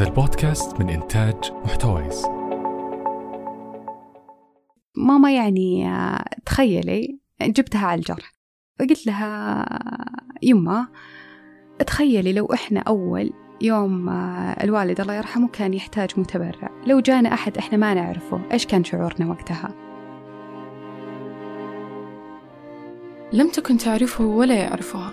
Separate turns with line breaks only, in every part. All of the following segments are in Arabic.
هذا البودكاست من إنتاج محتويس.
ماما يعني آه، تخيلي جبتها على الجرح. فقلت لها يما تخيلي لو إحنا أول يوم آه، الوالد الله يرحمه كان يحتاج متبرع. لو جانا أحد إحنا ما نعرفه إيش كان شعورنا وقتها؟
لم تكن تعرفه ولا يعرفها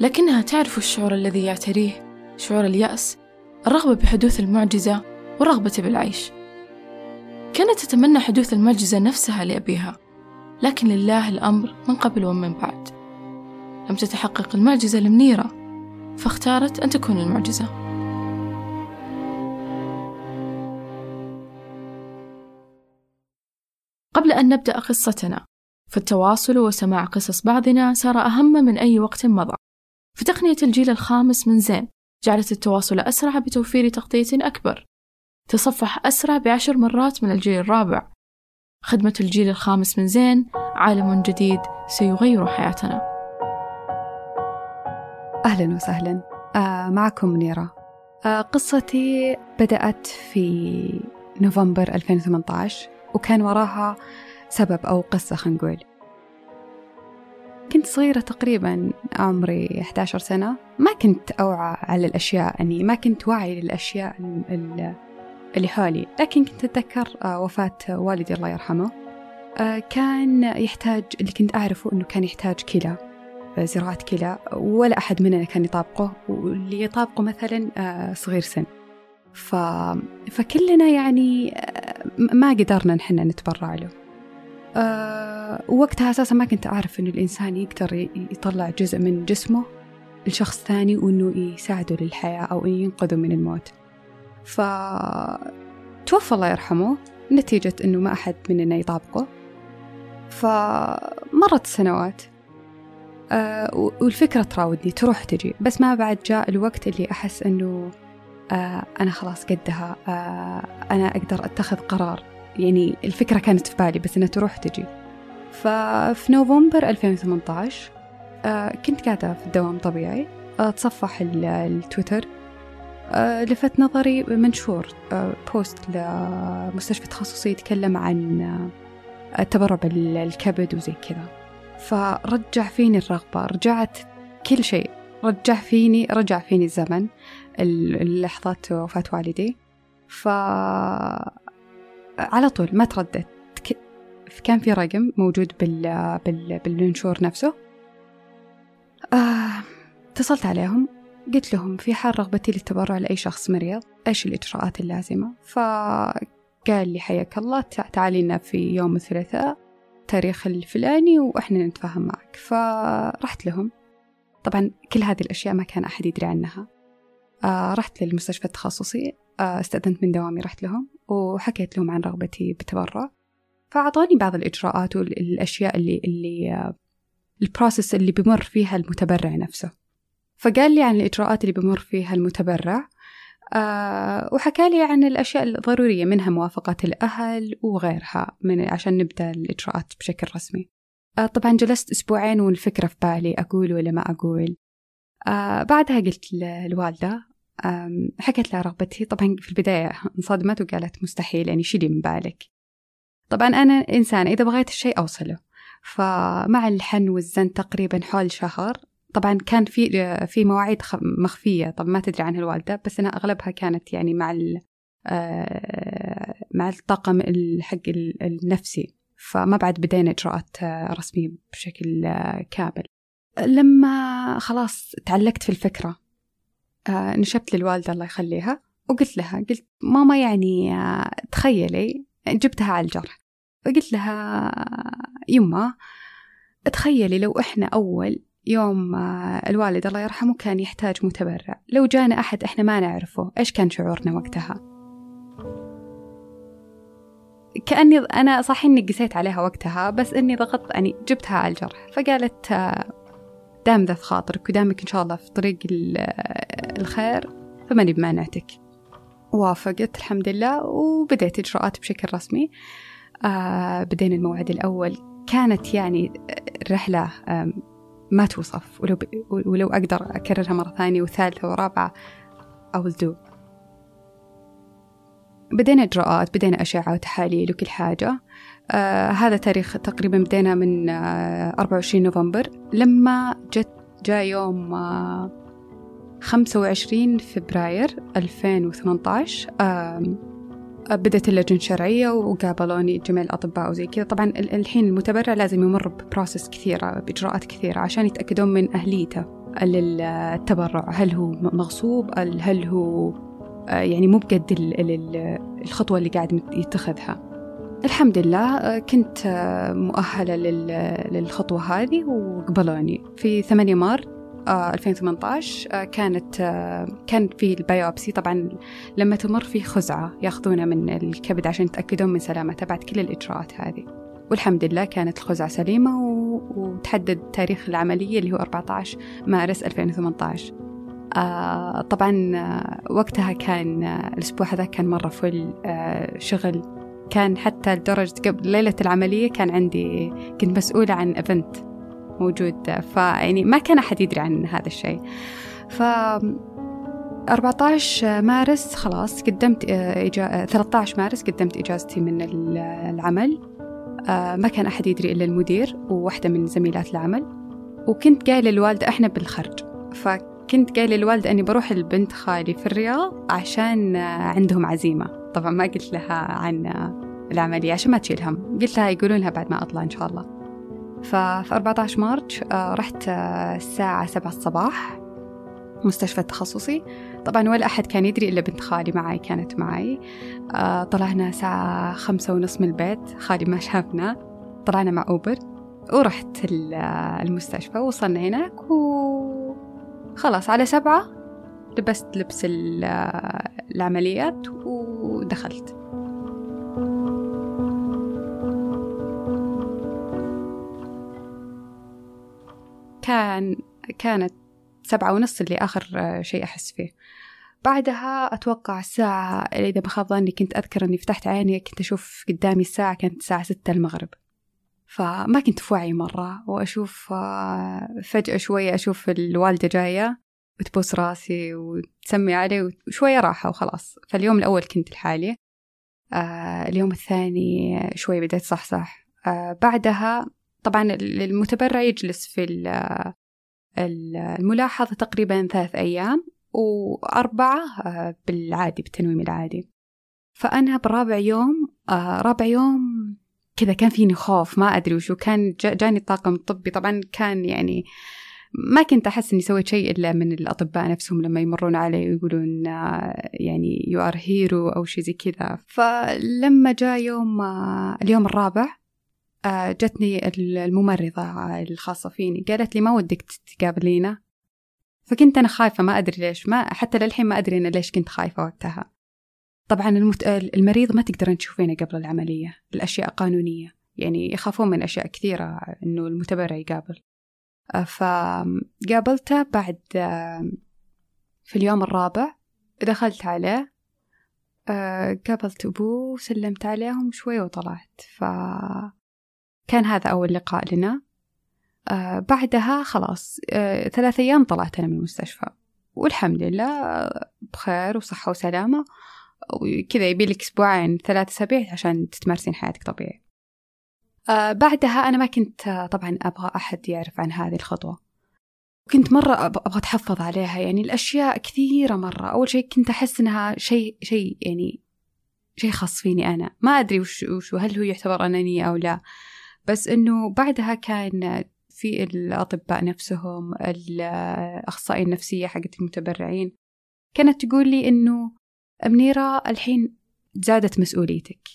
لكنها تعرف الشعور الذي يعتريه شعور اليأس الرغبة بحدوث المعجزة والرغبة بالعيش. كانت تتمنى حدوث المعجزة نفسها لأبيها لكن لله الأمر من قبل ومن بعد. لم تتحقق المعجزة لمنيرة فاختارت أن تكون المعجزة. قبل أن نبدأ قصتنا فالتواصل وسماع قصص بعضنا صار أهم من أي وقت مضى. فتقنية الجيل الخامس من زين جعلت التواصل أسرع بتوفير تغطية أكبر. تصفح أسرع بعشر مرات من الجيل الرابع. خدمة الجيل الخامس من زين عالم جديد سيغير حياتنا.
أهلا وسهلا. آه معكم منيرة آه قصتي بدأت في نوفمبر 2018 وكان وراها سبب أو قصة خلينا نقول. كنت صغيرة تقريبا عمري 11 سنة. ما كنت أوعى على الأشياء أني ما كنت واعي للأشياء اللي حولي. لكن كنت أتذكر آه، وفاة والدي الله يرحمه. آه، كان يحتاج اللي كنت أعرفه أنه كان يحتاج كلى آه، زراعة كلى ولا أحد مننا كان يطابقه واللي يطابقه مثلا صغير سن. ف... فكلنا يعني ما قدرنا نحن نتبرع له. أه وقتها أساسا ما كنت أعرف إنه الإنسان يقدر يطلع جزء من جسمه لشخص ثاني وإنه يساعده للحياة أو ينقذه من الموت. ف توفى الله يرحمه نتيجة إنه ما أحد مننا يطابقه. فمرت السنوات أه والفكرة تراودني تروح تجي. بس ما بعد جاء الوقت اللي أحس إنه أه أنا خلاص قدها أه أنا أقدر أتخذ قرار. يعني الفكرة كانت في بالي بس إنها تروح تجي. ففي نوفمبر 2018 آه كنت قاعدة في الدوام طبيعي أتصفح التويتر آه لفت نظري منشور آه بوست لمستشفى تخصصي يتكلم عن آه التبرع بالكبد وزي كذا. فرجع فيني الرغبة رجعت كل شيء رجع فيني رجع فيني الزمن اللحظات وفاة والدي. ف على طول ما ترددت كان في رقم موجود بال... بال... بالمنشور نفسه. آه... اتصلت عليهم. قلت لهم في حال رغبتي للتبرع لأي شخص مريض إيش الإجراءات اللازمة؟ فقال لي حياك الله تعالي لنا في يوم الثلاثاء تاريخ الفلاني وإحنا نتفاهم معك. فرحت لهم. طبعا كل هذه الأشياء ما كان أحد يدري عنها. آه رحت للمستشفى التخصصي. آه استأذنت من دوامي رحت لهم. وحكيت لهم عن رغبتي بالتبرع فأعطوني بعض الإجراءات والأشياء اللي اللي البروسيس اللي بمر فيها المتبرع نفسه. فقال لي عن الإجراءات اللي بمر فيها المتبرع أه وحكى لي عن الأشياء الضرورية منها موافقة الأهل وغيرها من عشان نبدأ الإجراءات بشكل رسمي. أه طبعا جلست أسبوعين والفكرة في بالي أقول ولا ما أقول. أه بعدها قلت للوالدة حكت لها رغبتي. طبعا في البداية انصدمت وقالت مستحيل يعني شيلي من بالك. طبعا أنا إنسانة إذا بغيت الشيء أوصله. فمع الحن والزن تقريبا حول شهر طبعا كان في في مواعيد مخفية. طب ما تدري عنها الوالدة بس أنا أغلبها كانت يعني مع مع الطاقم الحق النفسي. فما بعد بدينا إجراءات رسمية بشكل كامل. لما خلاص تعلقت في الفكرة نشبت للوالدة الله يخليها وقلت لها قلت ماما يعني آه، تخيلي جبتها على الجرح. فقلت لها يما تخيلي لو إحنا أول يوم آه، الوالد الله يرحمه كان يحتاج متبرع لو جانا أحد إحنا ما نعرفه إيش كان شعورنا وقتها؟ كأني أنا صح إني قسيت عليها وقتها بس إني ضغطت يعني جبتها على الجرح. فقالت دام ذا خاطرك ودامك إن شاء الله في طريق الخير فماني بمانعتك. وافقت الحمد لله وبدأت إجراءات بشكل رسمي. آه بدينا الموعد الأول. كانت يعني الرحلة ما توصف. ولو, ولو أقدر أكررها مرة ثانية وثالثة ورابعة I do. بدينا إجراءات بدينا أشعة وتحاليل وكل حاجة. آه هذا تاريخ تقريبا بدينا من آه 24 نوفمبر. لما جت جاء يوم آه 25 فبراير 2018 آه بدأت اللجنة الشرعية وقابلوني جميع الأطباء وزي كذا. طبعا الحين المتبرع لازم يمر ببروسس كثيرة بإجراءات كثيرة عشان يتأكدون من أهليته للتبرع. هل هو مغصوب؟ هل هو آه، يعني مو بقد الخطوة اللي قاعد يتخذها. الحمد لله آه، كنت آه، مؤهلة للخطوة هذه وقبلوني في 8 مارس 2018 كانت كان في ال biopsy. طبعا لما تمر في خزعة ياخذونها من الكبد عشان يتأكدون من سلامتها بعد كل الإجراءات هذه. والحمد لله كانت الخزعة سليمة وتحدد تاريخ العملية اللي هو 14 مارس 2018 آه طبعا آه وقتها كان آه الأسبوع هذا كان مرة full آه شغل كان حتى لدرجة قبل ليلة العملية كان عندي كنت مسؤولة عن event موجود. فيعني ما كان أحد يدري عن هذا الشيء. ف 14 مارس خلاص قدمت آه، إجا... 13 مارس قدمت إجازتي من العمل. آه، ما كان أحد يدري إلا المدير وواحدة من زميلات العمل. وكنت قايلة للوالدة إحنا بالخرج. فكنت قايلة للوالدة أني بروح لبنت خالي في الرياض عشان عندهم عزيمة. طبعا ما قلت لها عن العملية عشان ما تشيل هم قلت لها يقولون لها بعد ما أطلع إن شاء الله. ففي 14 مارس رحت آه، الساعة 7 الصباح مستشفى تخصصي. طبعا ولا أحد كان يدري إلا بنت خالي معي كانت معي. آه، طلعنا ساعة خمسة ونص من البيت خالي ما شافنا. طلعنا مع أوبر ورحت المستشفى وصلنا هناك وخلاص على سبعة لبست لبس العمليات ودخلت. كان كانت سبعة ونص اللي آخر شيء أحس فيه. بعدها أتوقع الساعة إذا خاب ظني كنت أذكر إني فتحت عيني كنت أشوف قدامي الساعة كانت الساعة ستة المغرب. فما كنت في وعي مرة وأشوف آه، فجأة شوية أشوف الوالدة جاية. وتبوس راسي وتسمي علي وشوية راحة وخلاص. فاليوم الأول كنت لحالي. آه اليوم الثاني شوي بدأت صحصح. آه بعدها طبعا المتبرع يجلس في الملاحظة تقريبا ثلاث أيام وأربعة آه، بالعادي بالتنويم العادي. فأنا برابع يوم آه، رابع يوم كذا كان فيني خوف ما أدري وشو. كان جاني الطاقم الطبي طبعا كان يعني ما كنت أحس إني سويت شيء إلا من الأطباء نفسهم لما يمرون علي ويقولون آه، يعني you are hero أو شيء زي كذا. فلما جاء يوم اليوم الرابع جتني الممرضة الخاصة فيني. قالت لي ما ودك تقابلينا فكنت أنا خايفة ما أدري ليش. ما حتى للحين ما أدري أنا ليش كنت خايفة وقتها. طبعا المت... المريض ما تقدرين تشوفينه قبل العملية الأشياء قانونية. يعني يخافون من أشياء كثيرة إنه المتبرع يقابل. فقابلته بعد في اليوم الرابع دخلت عليه قابلت أبوه وسلمت عليهم شوي وطلعت. ف كان هذا أول لقاء لنا. آه بعدها خلاص آه ثلاثة أيام طلعت أنا من المستشفى. والحمد لله بخير وصحة وسلامة. وكذا يبي لك أسبوعين ثلاثة أسابيع عشان تتمارسين حياتك طبيعي. آه بعدها أنا ما كنت آه طبعا أبغى أحد يعرف عن هذه الخطوة. كنت مرة أبغى أتحفظ عليها. يعني الأشياء كثيرة مرة. أول شيء كنت أحس إنها شيء شيء يعني شيء خاص فيني أنا. ما أدري وش, وش هل هو يعتبر أنانية أو لا. بس إنه بعدها كان في الأطباء نفسهم الأخصائية النفسية حقت المتبرعين كانت تقول لي إنه منيرة الحين زادت مسؤوليتك.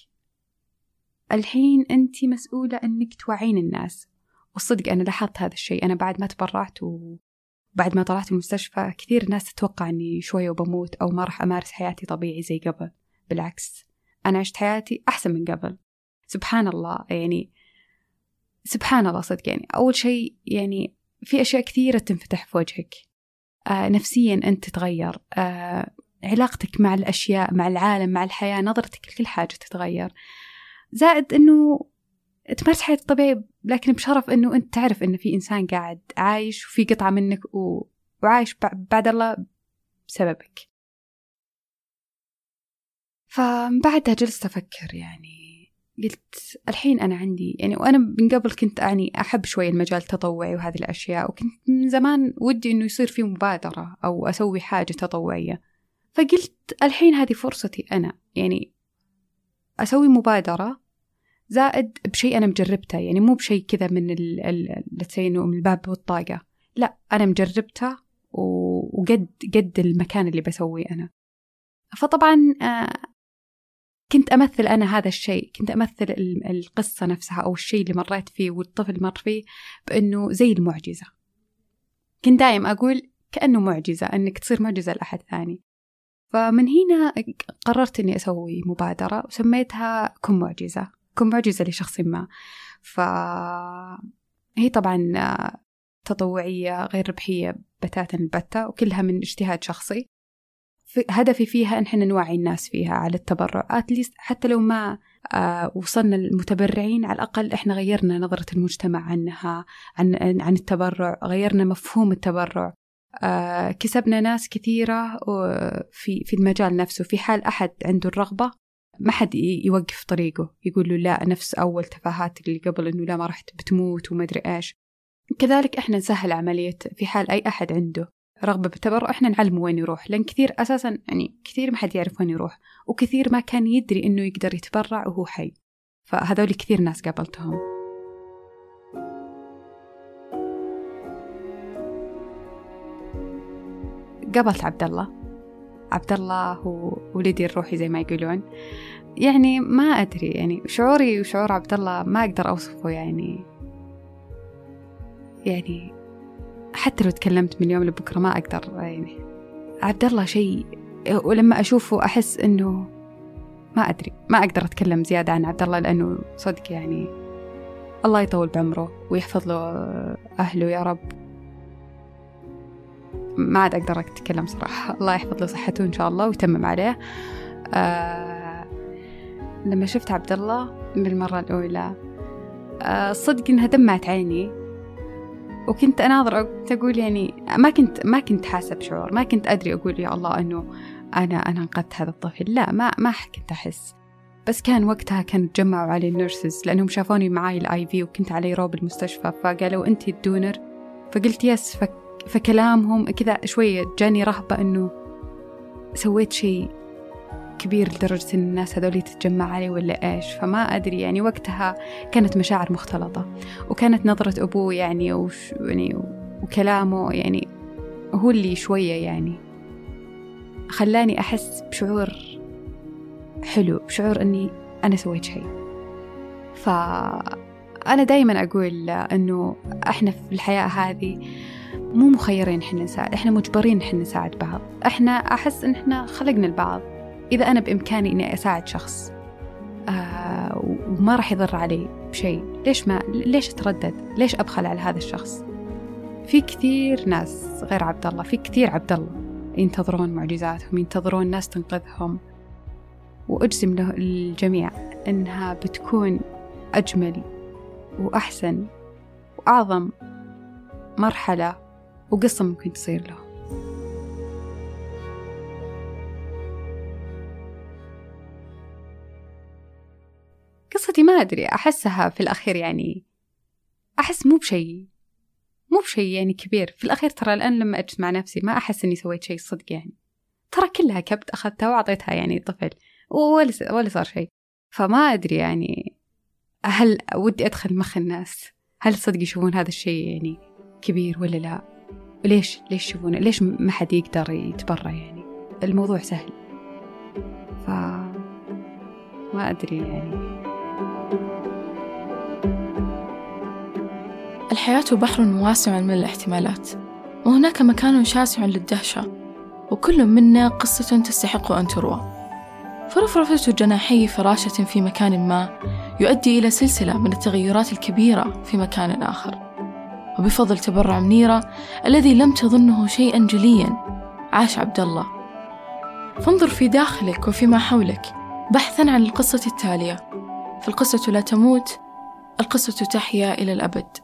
الحين أنت مسؤولة أنك توعين الناس. والصدق أنا لاحظت هذا الشيء. أنا بعد ما تبرعت وبعد ما طلعت المستشفى كثير ناس تتوقع أني شوية وبموت أو ما راح أمارس حياتي طبيعي زي قبل. بالعكس أنا عشت حياتي أحسن من قبل. سبحان الله يعني سبحان الله صدق يعني. أول شيء يعني في أشياء كثيرة تنفتح في وجهك. آه نفسيا أنت تتغير. آه علاقتك مع الأشياء مع العالم مع الحياة نظرتك لكل حاجة تتغير. زائد أنه تمارس حياتك طبيعي لكن بشرف أنه أنت تعرف أنه في إنسان قاعد عايش وفي قطعة منك و... وعايش بعد الله بسببك. فبعدها جلست أفكر يعني قلت الحين أنا عندي يعني وأنا من قبل كنت يعني أحب شوي المجال التطوعي وهذه الأشياء وكنت من زمان ودي إنه يصير في مبادرة أو أسوي حاجة تطوعية. فقلت الحين هذه فرصتي أنا يعني أسوي مبادرة زائد بشيء أنا مجربته يعني مو بشيء كذا من إنه من الباب والطاقة. لا أنا مجربته وقد قد المكان اللي بسويه أنا. فطبعا آه، كنت أمثل أنا هذا الشيء كنت أمثل القصة نفسها أو الشيء اللي مريت فيه والطفل مر فيه بأنه زي المعجزة. كنت دايم أقول كأنه معجزة أنك تصير معجزة لأحد ثاني. فمن هنا قررت أني أسوي مبادرة وسميتها كن معجزة كن معجزة لشخص ما. فهي طبعا تطوعية غير ربحية بتاتا البتة وكلها من اجتهاد شخصي. هدفي فيها إن إحنا نوعي الناس فيها على التبرع حتى لو ما آه وصلنا المتبرعين على الأقل إحنا غيرنا نظرة المجتمع عنها عن عن التبرع غيرنا مفهوم التبرع. كسبنا ناس كثيرة في في المجال نفسه. في حال أحد عنده الرغبة ما حد يوقف طريقه. يقول له لا نفس أول تفاهات اللي قبل إنه لا ما رحت بتموت وما أدري إيش. كذلك إحنا نسهل عمليه في حال أي أحد عنده رغبة بالتبرع إحنا نعلمه وين يروح. لأن كثير أساسا يعني كثير ما حد يعرف وين يروح وكثير ما كان يدري إنه يقدر يتبرع وهو حي. فهذول كثير ناس قابلتهم. قابلت عبد الله عبد الله هو ولدي الروحي زي ما يقولون. يعني ما أدري يعني شعوري وشعور عبد الله ما أقدر أوصفه يعني يعني حتى لو تكلمت من اليوم لبكرة ما أقدر يعني عبد الله شيء ولما أشوفه أحس إنه ما أدري ما أقدر أتكلم زيادة عن عبد الله لأنه صدق يعني الله يطول بعمره ويحفظ له أهله يا رب. ما عاد أقدر أتكلم صراحة. الله يحفظ له صحته إن شاء الله ويتمم عليه. آه لما شفت عبد الله بالمرة الأولى آه صدق إنها دمعت عيني. وكنت أناظر كنت أقول يعني ما كنت ما كنت حاسة بشعور ما كنت أدري أقول يا الله إنه أنا أنا أنقذت هذا الطفل. لا ما ما كنت أحس. بس كان وقتها كانوا تجمعوا علي ال nurses لأنهم شافوني معاي ال IV وكنت علي روب بالمستشفى فقالوا أنت ال donor؟ فقلت yes فك فكلامهم كذا شوية جاني رهبة إنه سويت شيء كبير لدرجة إن الناس هذول تتجمع علي ولا إيش. فما أدري يعني وقتها كانت مشاعر مختلطة وكانت نظرة أبوه يعني وش يعني وكلامه يعني هو اللي شوية يعني خلاني أحس بشعور حلو بشعور أني أنا سويت شيء. فأنا دايما أقول أنه إحنا في الحياة هذه مو مخيرين إحنا نساعد إحنا مجبرين إحنا نساعد بعض. إحنا أحس إن إحنا خلقنا البعض. إذا أنا بإمكاني إني أساعد شخص آه وما راح يضر علي بشيء ليش ما ليش أتردد؟ ليش أبخل على هذا الشخص؟ في كثير ناس غير عبد الله في كثير عبد الله ينتظرون معجزاتهم ينتظرون ناس تنقذهم. وأجزم له الجميع إنها بتكون أجمل وأحسن وأعظم مرحلة وقصة ممكن تصير له. قصتي ما أدري أحسها في الأخير يعني أحس مو بشيء مو بشيء يعني كبير. في الأخير ترى الآن لما أجلس مع نفسي ما أحس إني سويت شيء صدق يعني. ترى كلها كبت أخذتها وأعطيتها يعني طفل ولا ولا صار شيء فما أدري يعني هل ودي أدخل مخ الناس؟ هل صدق يشوفون هذا الشيء يعني كبير ولا لا؟ ليش ليش يشوفونه؟ ليش ما حد يقدر يتبرع يعني؟ الموضوع سهل. ف ما أدري يعني.
الحياة بحر واسع من الاحتمالات وهناك مكان شاسع للدهشة وكل منا قصة تستحق أن تروى. فرفرفة جناحي فراشة في مكان ما يؤدي إلى سلسلة من التغيرات الكبيرة في مكان آخر. وبفضل تبرع منيرة الذي لم تظنه شيئا جليا. عاش عبد الله. فانظر في داخلك وفيما حولك بحثا عن القصة التالية. فالقصة لا تموت القصة تحيا إلى الأبد.